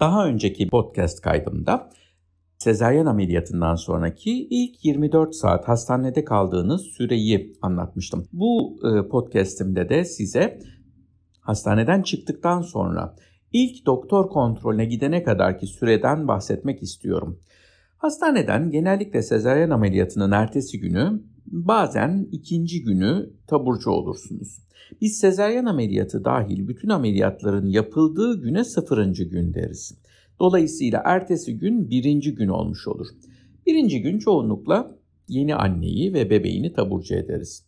Daha önceki podcast kaydımda sezaryen ameliyatından sonraki ilk 24 saat hastanede kaldığınız süreyi anlatmıştım. Bu e, podcast'imde de size hastaneden çıktıktan sonra ilk doktor kontrolüne gidene kadarki süreden bahsetmek istiyorum. Hastaneden genellikle sezaryen ameliyatının ertesi günü bazen ikinci günü taburcu olursunuz. Biz sezaryen ameliyatı dahil bütün ameliyatların yapıldığı güne sıfırıncı gün deriz. Dolayısıyla ertesi gün birinci gün olmuş olur. Birinci gün çoğunlukla yeni anneyi ve bebeğini taburcu ederiz.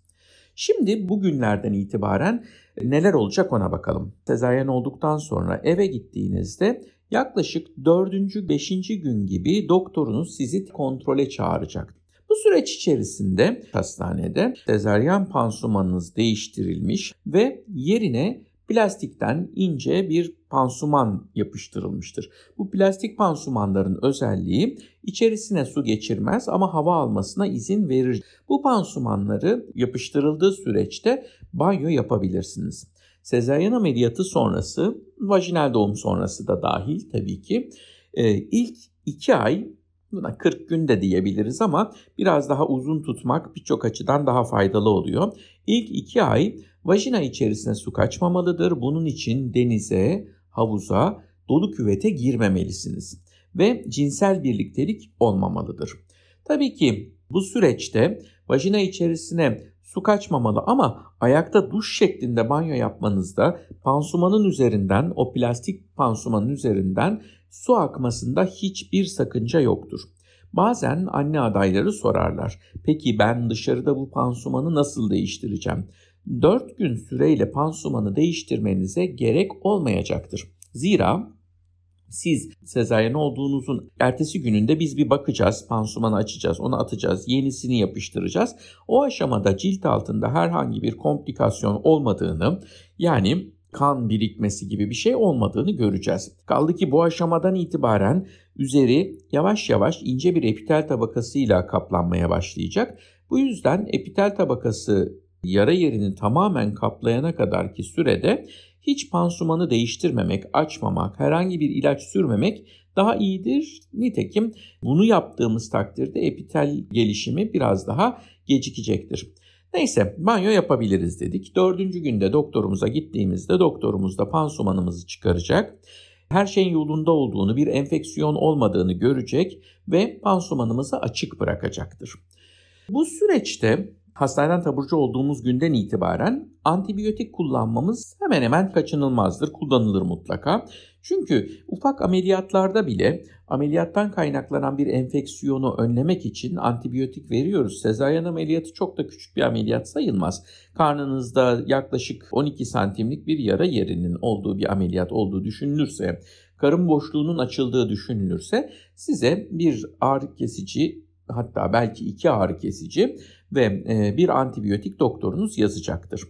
Şimdi bugünlerden itibaren neler olacak ona bakalım. Sezaryen olduktan sonra eve gittiğinizde yaklaşık 4. 5. gün gibi doktorunuz sizi kontrole çağıracak. Süreç içerisinde hastanede sezaryen pansumanınız değiştirilmiş ve yerine plastikten ince bir pansuman yapıştırılmıştır. Bu plastik pansumanların özelliği içerisine su geçirmez ama hava almasına izin verir. Bu pansumanları yapıştırıldığı süreçte banyo yapabilirsiniz. Sezaryen ameliyatı sonrası, vajinal doğum sonrası da dahil tabii ki e, ilk 2 ay buna 40 gün de diyebiliriz ama biraz daha uzun tutmak birçok açıdan daha faydalı oluyor. İlk 2 ay vajina içerisine su kaçmamalıdır. Bunun için denize, havuza, dolu küvete girmemelisiniz ve cinsel birliktelik olmamalıdır. Tabii ki bu süreçte vajina içerisine su kaçmamalı ama ayakta duş şeklinde banyo yapmanızda pansumanın üzerinden o plastik pansumanın üzerinden su akmasında hiçbir sakınca yoktur. Bazen anne adayları sorarlar. Peki ben dışarıda bu pansumanı nasıl değiştireceğim? 4 gün süreyle pansumanı değiştirmenize gerek olmayacaktır. Zira siz sezaryen olduğunuzun ertesi gününde biz bir bakacağız, pansumanı açacağız, onu atacağız, yenisini yapıştıracağız. O aşamada cilt altında herhangi bir komplikasyon olmadığını yani kan birikmesi gibi bir şey olmadığını göreceğiz. Kaldı ki bu aşamadan itibaren üzeri yavaş yavaş ince bir epitel tabakasıyla kaplanmaya başlayacak. Bu yüzden epitel tabakası yara yerini tamamen kaplayana kadarki sürede hiç pansumanı değiştirmemek, açmamak, herhangi bir ilaç sürmemek daha iyidir. Nitekim bunu yaptığımız takdirde epitel gelişimi biraz daha gecikecektir. Neyse banyo yapabiliriz dedik. Dördüncü günde doktorumuza gittiğimizde doktorumuz da pansumanımızı çıkaracak. Her şeyin yolunda olduğunu, bir enfeksiyon olmadığını görecek ve pansumanımızı açık bırakacaktır. Bu süreçte hastaneden taburcu olduğumuz günden itibaren antibiyotik kullanmamız hemen hemen kaçınılmazdır, kullanılır mutlaka. Çünkü ufak ameliyatlarda bile ameliyattan kaynaklanan bir enfeksiyonu önlemek için antibiyotik veriyoruz. Sezaryen ameliyatı çok da küçük bir ameliyat sayılmaz. Karnınızda yaklaşık 12 santimlik bir yara yerinin olduğu bir ameliyat olduğu düşünülürse, karın boşluğunun açıldığı düşünülürse size bir ağrı kesici hatta belki iki ağrı kesici ve e, bir antibiyotik doktorunuz yazacaktır.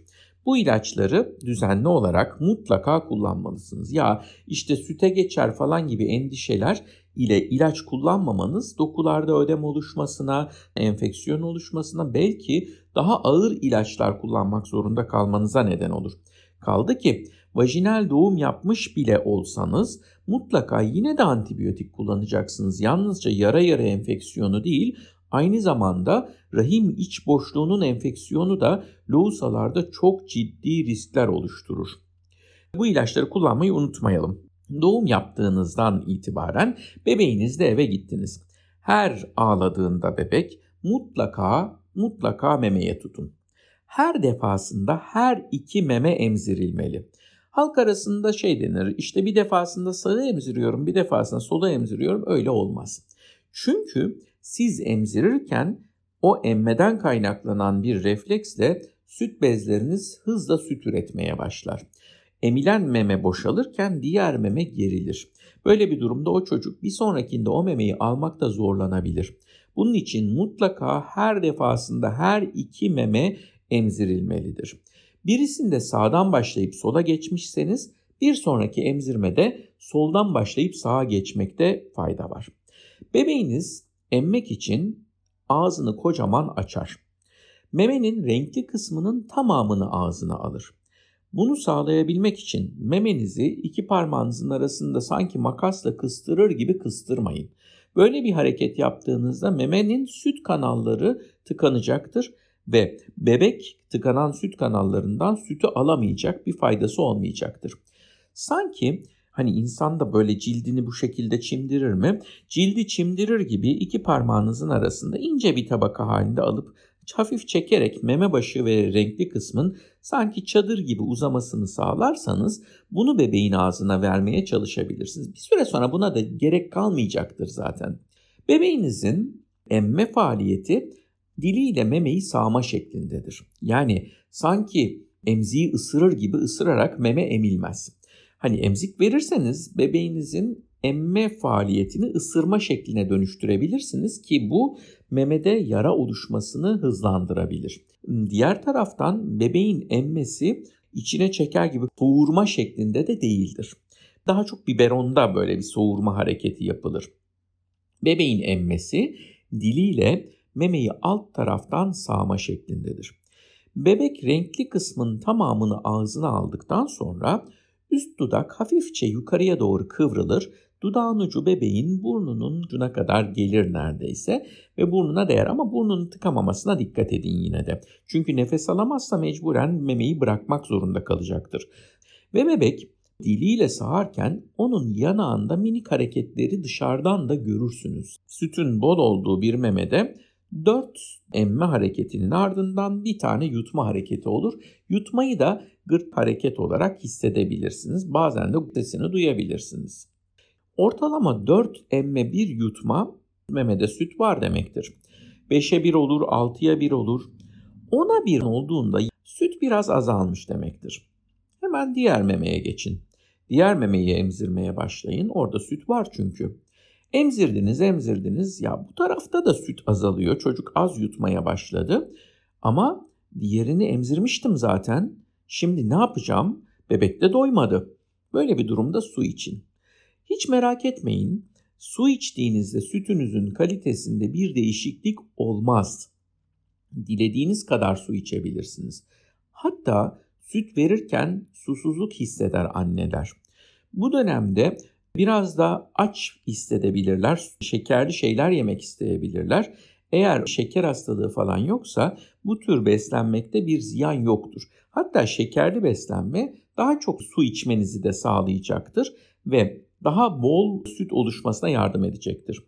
Bu ilaçları düzenli olarak mutlaka kullanmalısınız. Ya işte süte geçer falan gibi endişeler ile ilaç kullanmamanız dokularda ödem oluşmasına, enfeksiyon oluşmasına belki daha ağır ilaçlar kullanmak zorunda kalmanıza neden olur. Kaldı ki vajinal doğum yapmış bile olsanız mutlaka yine de antibiyotik kullanacaksınız. Yalnızca yara yara enfeksiyonu değil, aynı zamanda rahim iç boşluğunun enfeksiyonu da lohusalarda çok ciddi riskler oluşturur. Bu ilaçları kullanmayı unutmayalım. Doğum yaptığınızdan itibaren bebeğinizle eve gittiniz. Her ağladığında bebek mutlaka mutlaka memeye tutun. Her defasında her iki meme emzirilmeli. Halk arasında şey denir işte bir defasında sağı emziriyorum bir defasında sola emziriyorum öyle olmaz. Çünkü siz emzirirken o emmeden kaynaklanan bir refleksle süt bezleriniz hızla süt üretmeye başlar. Emilen meme boşalırken diğer meme gerilir. Böyle bir durumda o çocuk bir sonrakinde o memeyi almakta zorlanabilir. Bunun için mutlaka her defasında her iki meme emzirilmelidir. Birisinde sağdan başlayıp sola geçmişseniz bir sonraki emzirmede soldan başlayıp sağa geçmekte fayda var. Bebeğiniz emmek için ağzını kocaman açar. Memenin renkli kısmının tamamını ağzına alır. Bunu sağlayabilmek için memenizi iki parmağınızın arasında sanki makasla kıstırır gibi kıstırmayın. Böyle bir hareket yaptığınızda memenin süt kanalları tıkanacaktır ve bebek tıkanan süt kanallarından sütü alamayacak bir faydası olmayacaktır. Sanki hani insan da böyle cildini bu şekilde çimdirir mi? Cildi çimdirir gibi iki parmağınızın arasında ince bir tabaka halinde alıp hafif çekerek meme başı ve renkli kısmın sanki çadır gibi uzamasını sağlarsanız bunu bebeğin ağzına vermeye çalışabilirsiniz. Bir süre sonra buna da gerek kalmayacaktır zaten. Bebeğinizin emme faaliyeti diliyle memeyi sağma şeklindedir. Yani sanki emziği ısırır gibi ısırarak meme emilmez. Hani emzik verirseniz bebeğinizin emme faaliyetini ısırma şekline dönüştürebilirsiniz ki bu memede yara oluşmasını hızlandırabilir. Diğer taraftan bebeğin emmesi içine çeker gibi soğurma şeklinde de değildir. Daha çok biberonda böyle bir soğurma hareketi yapılır. Bebeğin emmesi diliyle memeyi alt taraftan sağma şeklindedir. Bebek renkli kısmın tamamını ağzına aldıktan sonra üst dudak hafifçe yukarıya doğru kıvrılır Dudağın ucu bebeğin burnunun ucuna kadar gelir neredeyse ve burnuna değer ama burnunu tıkamamasına dikkat edin yine de. Çünkü nefes alamazsa mecburen memeyi bırakmak zorunda kalacaktır. Ve bebek diliyle sağarken onun yanağında minik hareketleri dışarıdan da görürsünüz. Sütün bol olduğu bir memede 4 emme hareketinin ardından bir tane yutma hareketi olur. Yutmayı da gırt hareket olarak hissedebilirsiniz. Bazen de sesini duyabilirsiniz. Ortalama 4 emme bir yutma memede süt var demektir. 5'e 1 olur, 6'ya 1 olur. 10'a 1 olduğunda süt biraz azalmış demektir. Hemen diğer memeye geçin. Diğer memeyi emzirmeye başlayın. Orada süt var çünkü. Emzirdiniz, emzirdiniz. Ya bu tarafta da süt azalıyor. Çocuk az yutmaya başladı. Ama diğerini emzirmiştim zaten. Şimdi ne yapacağım? Bebek de doymadı. Böyle bir durumda su için. Hiç merak etmeyin. Su içtiğinizde sütünüzün kalitesinde bir değişiklik olmaz. Dilediğiniz kadar su içebilirsiniz. Hatta süt verirken susuzluk hisseder anneler. Bu dönemde biraz da aç hissedebilirler, şekerli şeyler yemek isteyebilirler. Eğer şeker hastalığı falan yoksa bu tür beslenmekte bir ziyan yoktur. Hatta şekerli beslenme daha çok su içmenizi de sağlayacaktır ve daha bol süt oluşmasına yardım edecektir.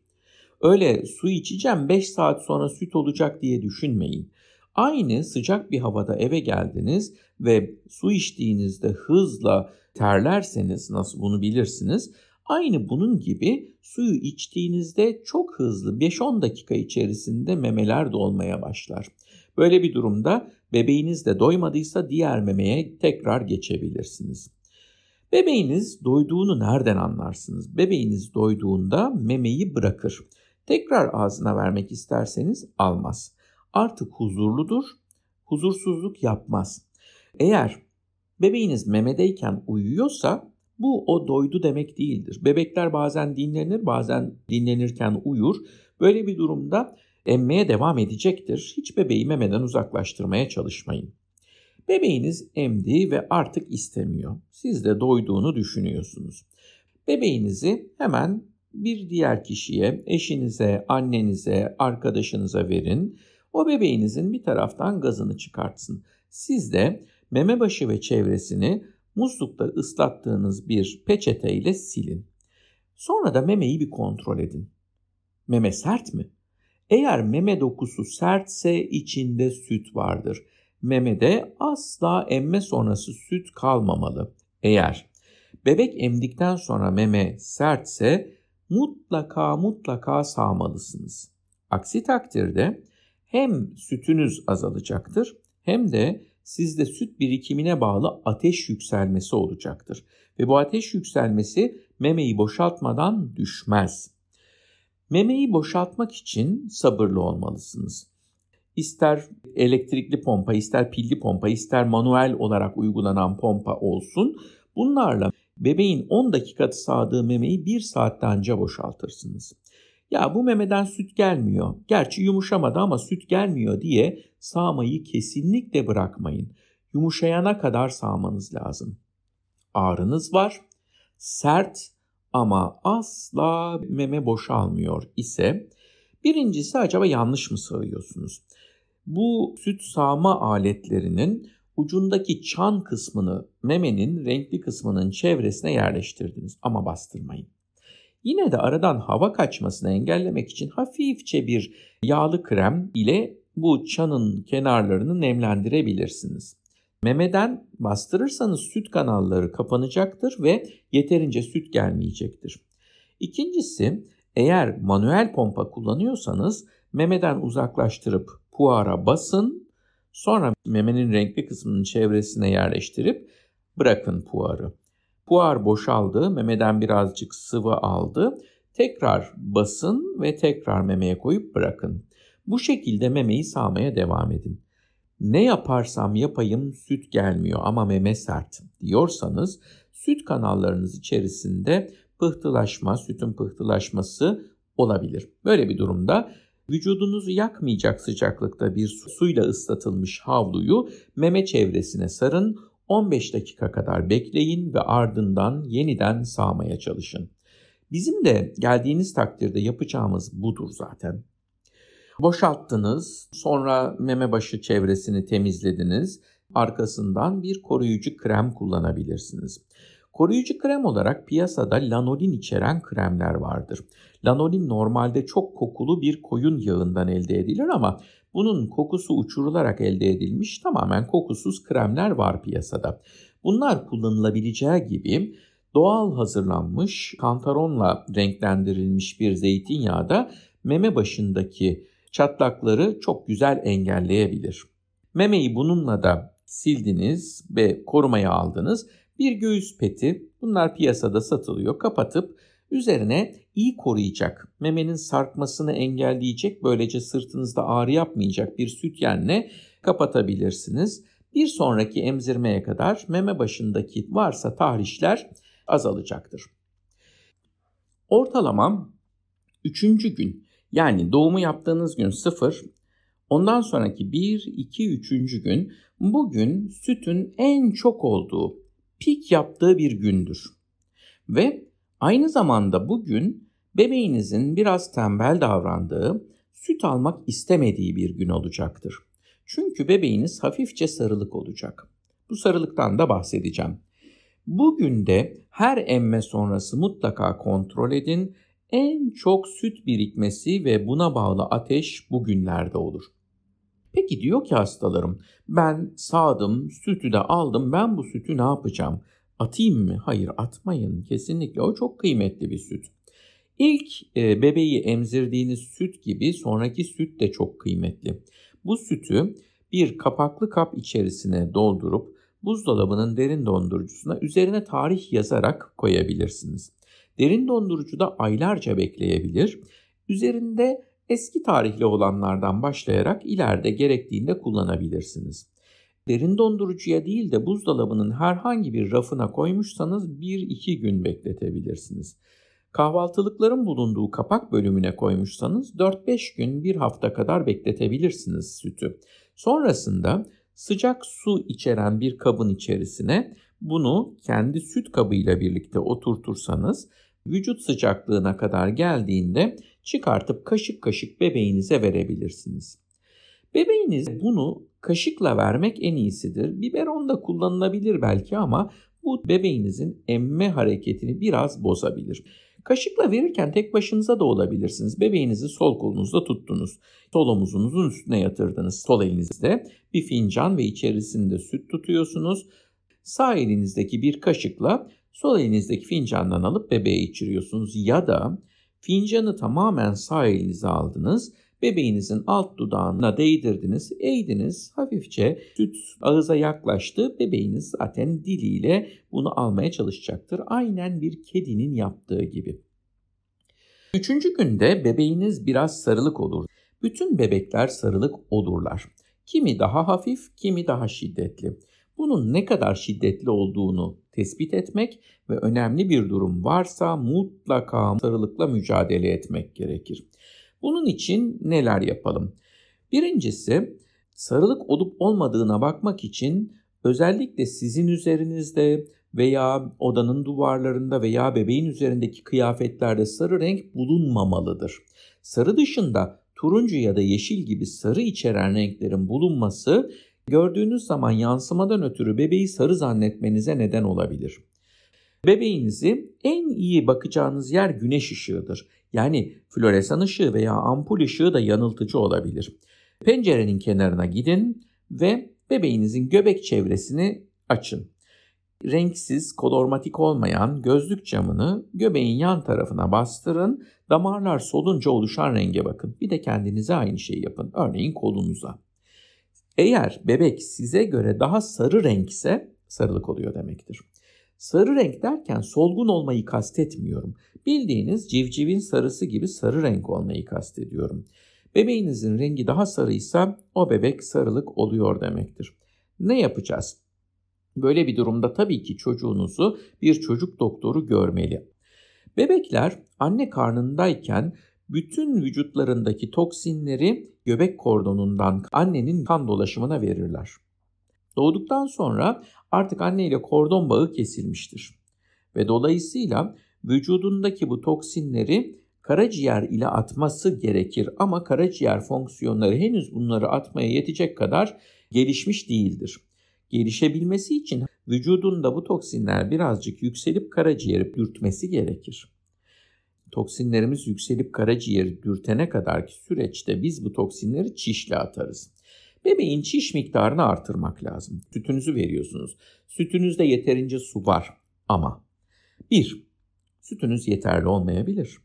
Öyle su içeceğim 5 saat sonra süt olacak diye düşünmeyin. Aynı sıcak bir havada eve geldiniz ve su içtiğinizde hızla terlerseniz nasıl bunu bilirsiniz. Aynı bunun gibi suyu içtiğinizde çok hızlı 5-10 dakika içerisinde memeler dolmaya başlar. Böyle bir durumda bebeğiniz de doymadıysa diğer memeye tekrar geçebilirsiniz. Bebeğiniz doyduğunu nereden anlarsınız? Bebeğiniz doyduğunda memeyi bırakır. Tekrar ağzına vermek isterseniz almaz. Artık huzurludur, huzursuzluk yapmaz. Eğer bebeğiniz memedeyken uyuyorsa bu o doydu demek değildir. Bebekler bazen dinlenir, bazen dinlenirken uyur. Böyle bir durumda emmeye devam edecektir. Hiç bebeği memeden uzaklaştırmaya çalışmayın. Bebeğiniz emdi ve artık istemiyor. Siz de doyduğunu düşünüyorsunuz. Bebeğinizi hemen bir diğer kişiye, eşinize, annenize, arkadaşınıza verin. O bebeğinizin bir taraftan gazını çıkartsın. Siz de meme başı ve çevresini muslukta ıslattığınız bir peçete ile silin. Sonra da memeyi bir kontrol edin. Meme sert mi? Eğer meme dokusu sertse içinde süt vardır memede asla emme sonrası süt kalmamalı. Eğer bebek emdikten sonra meme sertse mutlaka mutlaka sağmalısınız. Aksi takdirde hem sütünüz azalacaktır hem de sizde süt birikimine bağlı ateş yükselmesi olacaktır. Ve bu ateş yükselmesi memeyi boşaltmadan düşmez. Memeyi boşaltmak için sabırlı olmalısınız ister elektrikli pompa, ister pilli pompa, ister manuel olarak uygulanan pompa olsun. Bunlarla bebeğin 10 dakika sağdığı memeyi 1 saatte anca boşaltırsınız. Ya bu memeden süt gelmiyor. Gerçi yumuşamadı ama süt gelmiyor diye sağmayı kesinlikle bırakmayın. yumuşayana kadar sağmanız lazım. Ağrınız var, sert ama asla meme boşalmıyor ise birincisi acaba yanlış mı sağıyorsunuz? Bu süt sağma aletlerinin ucundaki çan kısmını memenin renkli kısmının çevresine yerleştirdiniz ama bastırmayın. Yine de aradan hava kaçmasını engellemek için hafifçe bir yağlı krem ile bu çanın kenarlarını nemlendirebilirsiniz. Memeden bastırırsanız süt kanalları kapanacaktır ve yeterince süt gelmeyecektir. İkincisi eğer manuel pompa kullanıyorsanız memeden uzaklaştırıp puara basın sonra memenin renkli kısmının çevresine yerleştirip bırakın puarı. Puar boşaldı, memeden birazcık sıvı aldı. Tekrar basın ve tekrar memeye koyup bırakın. Bu şekilde memeyi sağmaya devam edin. Ne yaparsam yapayım süt gelmiyor ama meme sert diyorsanız süt kanallarınız içerisinde pıhtılaşma, sütün pıhtılaşması olabilir. Böyle bir durumda vücudunuzu yakmayacak sıcaklıkta bir suyla ıslatılmış havluyu meme çevresine sarın. 15 dakika kadar bekleyin ve ardından yeniden sağmaya çalışın. Bizim de geldiğiniz takdirde yapacağımız budur zaten. Boşalttınız, sonra meme başı çevresini temizlediniz. Arkasından bir koruyucu krem kullanabilirsiniz. Koruyucu krem olarak piyasada lanolin içeren kremler vardır. Lanolin normalde çok kokulu bir koyun yağından elde edilir ama bunun kokusu uçurularak elde edilmiş tamamen kokusuz kremler var piyasada. Bunlar kullanılabileceği gibi doğal hazırlanmış kantaronla renklendirilmiş bir zeytinyağı da meme başındaki çatlakları çok güzel engelleyebilir. Memeyi bununla da sildiniz ve korumaya aldınız. Bir göğüs peti bunlar piyasada satılıyor kapatıp üzerine iyi koruyacak, memenin sarkmasını engelleyecek, böylece sırtınızda ağrı yapmayacak bir sütyenle kapatabilirsiniz. Bir sonraki emzirmeye kadar meme başındaki varsa tahrişler azalacaktır. Ortalama 3. gün yani doğumu yaptığınız gün 0, ondan sonraki 1, 2, 3. gün bugün sütün en çok olduğu, pik yaptığı bir gündür. Ve aynı zamanda bugün bebeğinizin biraz tembel davrandığı, süt almak istemediği bir gün olacaktır. Çünkü bebeğiniz hafifçe sarılık olacak. Bu sarılıktan da bahsedeceğim. Bugün de her emme sonrası mutlaka kontrol edin. En çok süt birikmesi ve buna bağlı ateş bugünlerde olur. Peki diyor ki hastalarım ben sağdım sütü de aldım ben bu sütü ne yapacağım? Atayım mı? Hayır atmayın kesinlikle o çok kıymetli bir süt. İlk e, bebeği emzirdiğiniz süt gibi sonraki süt de çok kıymetli. Bu sütü bir kapaklı kap içerisine doldurup buzdolabının derin dondurucusuna üzerine tarih yazarak koyabilirsiniz. Derin dondurucuda aylarca bekleyebilir. Üzerinde eski tarihli olanlardan başlayarak ileride gerektiğinde kullanabilirsiniz. Derin dondurucuya değil de buzdolabının herhangi bir rafına koymuşsanız 1-2 gün bekletebilirsiniz. Kahvaltılıkların bulunduğu kapak bölümüne koymuşsanız 4-5 gün 1 hafta kadar bekletebilirsiniz sütü. Sonrasında sıcak su içeren bir kabın içerisine bunu kendi süt kabıyla birlikte oturtursanız vücut sıcaklığına kadar geldiğinde çıkartıp kaşık kaşık bebeğinize verebilirsiniz. Bebeğiniz bunu kaşıkla vermek en iyisidir. Biberon da kullanılabilir belki ama bu bebeğinizin emme hareketini biraz bozabilir. Kaşıkla verirken tek başınıza da olabilirsiniz. Bebeğinizi sol kolunuzda tuttunuz. Sol omuzunuzun üstüne yatırdınız. Sol elinizde bir fincan ve içerisinde süt tutuyorsunuz. Sağ elinizdeki bir kaşıkla sol elinizdeki fincandan alıp bebeğe içiriyorsunuz. Ya da fincanı tamamen sağ elinize aldınız bebeğinizin alt dudağına değdirdiniz, eğdiniz, hafifçe süt ağıza yaklaştı. Bebeğiniz zaten diliyle bunu almaya çalışacaktır. Aynen bir kedinin yaptığı gibi. Üçüncü günde bebeğiniz biraz sarılık olur. Bütün bebekler sarılık olurlar. Kimi daha hafif, kimi daha şiddetli. Bunun ne kadar şiddetli olduğunu tespit etmek ve önemli bir durum varsa mutlaka sarılıkla mücadele etmek gerekir. Bunun için neler yapalım? Birincisi sarılık olup olmadığına bakmak için Özellikle sizin üzerinizde veya odanın duvarlarında veya bebeğin üzerindeki kıyafetlerde sarı renk bulunmamalıdır. Sarı dışında turuncu ya da yeşil gibi sarı içeren renklerin bulunması gördüğünüz zaman yansımadan ötürü bebeği sarı zannetmenize neden olabilir. Bebeğinizi en iyi bakacağınız yer güneş ışığıdır. Yani floresan ışığı veya ampul ışığı da yanıltıcı olabilir. Pencerenin kenarına gidin ve bebeğinizin göbek çevresini açın. Renksiz, kolormatik olmayan gözlük camını göbeğin yan tarafına bastırın. Damarlar solunca oluşan renge bakın. Bir de kendinize aynı şeyi yapın. Örneğin kolunuza. Eğer bebek size göre daha sarı renkse sarılık oluyor demektir. Sarı renk derken solgun olmayı kastetmiyorum. Bildiğiniz civcivin sarısı gibi sarı renk olmayı kastediyorum. Bebeğinizin rengi daha sarıysa o bebek sarılık oluyor demektir. Ne yapacağız? Böyle bir durumda tabii ki çocuğunuzu bir çocuk doktoru görmeli. Bebekler anne karnındayken bütün vücutlarındaki toksinleri göbek kordonundan annenin kan dolaşımına verirler. Doğduktan sonra artık anne ile kordon bağı kesilmiştir. Ve dolayısıyla vücudundaki bu toksinleri karaciğer ile atması gerekir ama karaciğer fonksiyonları henüz bunları atmaya yetecek kadar gelişmiş değildir. Gelişebilmesi için vücudunda bu toksinler birazcık yükselip karaciğeri dürtmesi gerekir. Toksinlerimiz yükselip karaciğeri dürtene kadarki süreçte biz bu toksinleri çişle atarız. Bebeğin çiş miktarını artırmak lazım. Sütünüzü veriyorsunuz. Sütünüzde yeterince su var ama 1. Sütünüz yeterli olmayabilir.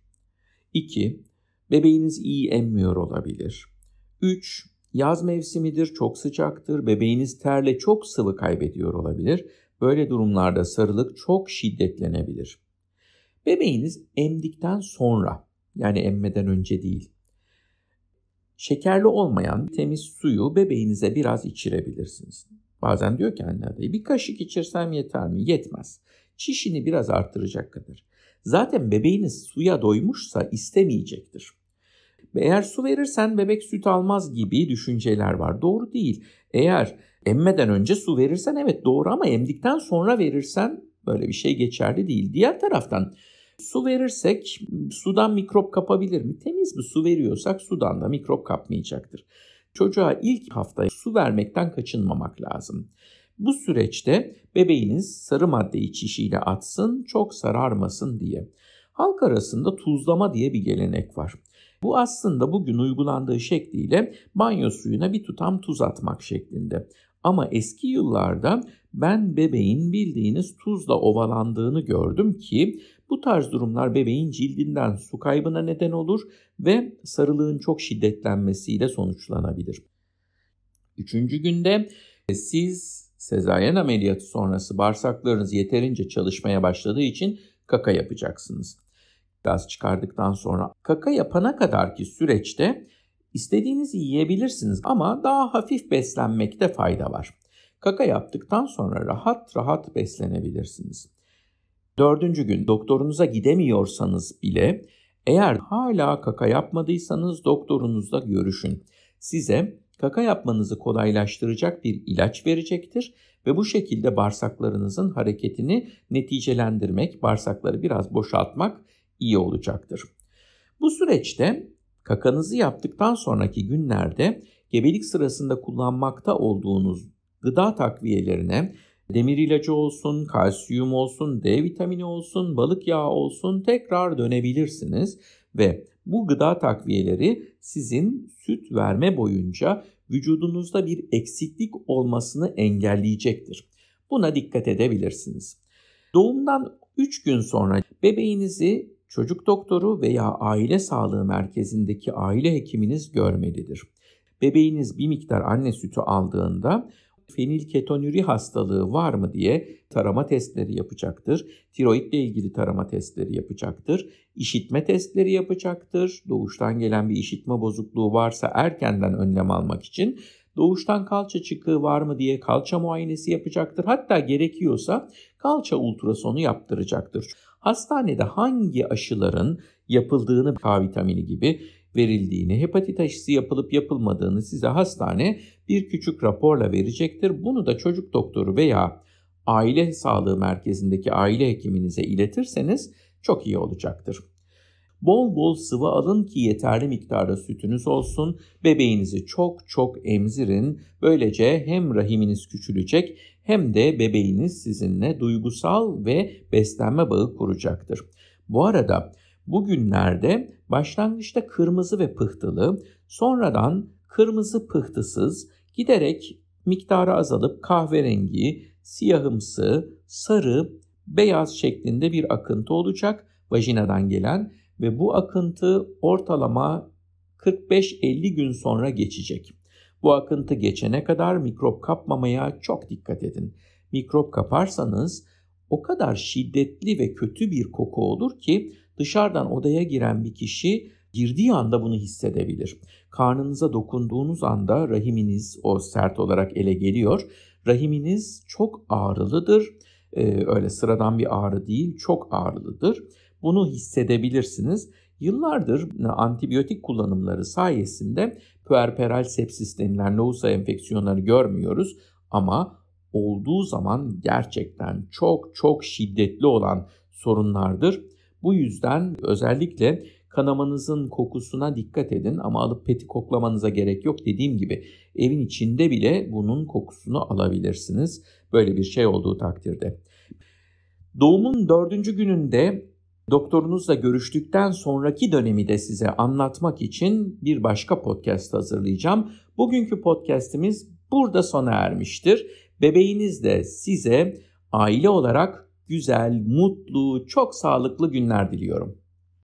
2. Bebeğiniz iyi emmiyor olabilir. 3. Yaz mevsimidir, çok sıcaktır, bebeğiniz terle çok sıvı kaybediyor olabilir. Böyle durumlarda sarılık çok şiddetlenebilir. Bebeğiniz emdikten sonra, yani emmeden önce değil, şekerli olmayan temiz suyu bebeğinize biraz içirebilirsiniz. Bazen diyor ki anne adayı bir kaşık içirsem yeter mi? Yetmez. Çişini biraz artıracak kadar. Zaten bebeğiniz suya doymuşsa istemeyecektir. Eğer su verirsen bebek süt almaz gibi düşünceler var. Doğru değil. Eğer emmeden önce su verirsen evet doğru ama emdikten sonra verirsen böyle bir şey geçerli değil. Diğer taraftan su verirsek sudan mikrop kapabilir mi? Temiz bir su veriyorsak sudan da mikrop kapmayacaktır. Çocuğa ilk hafta su vermekten kaçınmamak lazım. Bu süreçte bebeğiniz sarı maddeyi çişiyle atsın, çok sararmasın diye. Halk arasında tuzlama diye bir gelenek var. Bu aslında bugün uygulandığı şekliyle banyo suyuna bir tutam tuz atmak şeklinde. Ama eski yıllarda ben bebeğin bildiğiniz tuzla ovalandığını gördüm ki bu tarz durumlar bebeğin cildinden su kaybına neden olur ve sarılığın çok şiddetlenmesiyle sonuçlanabilir. Üçüncü günde siz sezaryen ameliyatı sonrası bağırsaklarınız yeterince çalışmaya başladığı için kaka yapacaksınız. Gaz çıkardıktan sonra kaka yapana kadarki süreçte istediğinizi yiyebilirsiniz ama daha hafif beslenmekte fayda var. Kaka yaptıktan sonra rahat rahat beslenebilirsiniz. Dördüncü gün doktorunuza gidemiyorsanız bile eğer hala kaka yapmadıysanız doktorunuzla görüşün. Size kaka yapmanızı kolaylaştıracak bir ilaç verecektir ve bu şekilde bağırsaklarınızın hareketini neticelendirmek, bağırsakları biraz boşaltmak iyi olacaktır. Bu süreçte kakanızı yaptıktan sonraki günlerde gebelik sırasında kullanmakta olduğunuz gıda takviyelerine demir ilacı olsun, kalsiyum olsun, D vitamini olsun, balık yağı olsun tekrar dönebilirsiniz ve bu gıda takviyeleri sizin süt verme boyunca vücudunuzda bir eksiklik olmasını engelleyecektir. Buna dikkat edebilirsiniz. Doğumdan 3 gün sonra bebeğinizi çocuk doktoru veya aile sağlığı merkezindeki aile hekiminiz görmelidir. Bebeğiniz bir miktar anne sütü aldığında fenilketonüri hastalığı var mı diye tarama testleri yapacaktır. Tiroidle ilgili tarama testleri yapacaktır. İşitme testleri yapacaktır. Doğuştan gelen bir işitme bozukluğu varsa erkenden önlem almak için doğuştan kalça çıkığı var mı diye kalça muayenesi yapacaktır. Hatta gerekiyorsa kalça ultrasonu yaptıracaktır. Hastanede hangi aşıların yapıldığını K vitamini gibi verildiğini, hepatit aşısı yapılıp yapılmadığını size hastane bir küçük raporla verecektir. Bunu da çocuk doktoru veya aile sağlığı merkezindeki aile hekiminize iletirseniz çok iyi olacaktır. Bol bol sıvı alın ki yeterli miktarda sütünüz olsun. Bebeğinizi çok çok emzirin. Böylece hem rahiminiz küçülecek hem de bebeğiniz sizinle duygusal ve beslenme bağı kuracaktır. Bu arada bugünlerde başlangıçta kırmızı ve pıhtılı, sonradan kırmızı pıhtısız giderek miktarı azalıp kahverengi, siyahımsı, sarı, beyaz şeklinde bir akıntı olacak vajinadan gelen ve bu akıntı ortalama 45-50 gün sonra geçecek. Bu akıntı geçene kadar mikrop kapmamaya çok dikkat edin. Mikrop kaparsanız o kadar şiddetli ve kötü bir koku olur ki dışarıdan odaya giren bir kişi girdiği anda bunu hissedebilir. Karnınıza dokunduğunuz anda rahiminiz o sert olarak ele geliyor. Rahiminiz çok ağrılıdır. Ee, öyle sıradan bir ağrı değil, çok ağrılıdır. Bunu hissedebilirsiniz. Yıllardır antibiyotik kullanımları sayesinde puerperal sepsis denilen lohusa enfeksiyonları görmüyoruz ama olduğu zaman gerçekten çok çok şiddetli olan sorunlardır. Bu yüzden özellikle kanamanızın kokusuna dikkat edin ama alıp peti koklamanıza gerek yok. Dediğim gibi evin içinde bile bunun kokusunu alabilirsiniz. Böyle bir şey olduğu takdirde. Doğumun dördüncü gününde doktorunuzla görüştükten sonraki dönemi de size anlatmak için bir başka podcast hazırlayacağım. Bugünkü podcastimiz burada sona ermiştir. Bebeğiniz de size aile olarak güzel, mutlu, çok sağlıklı günler diliyorum.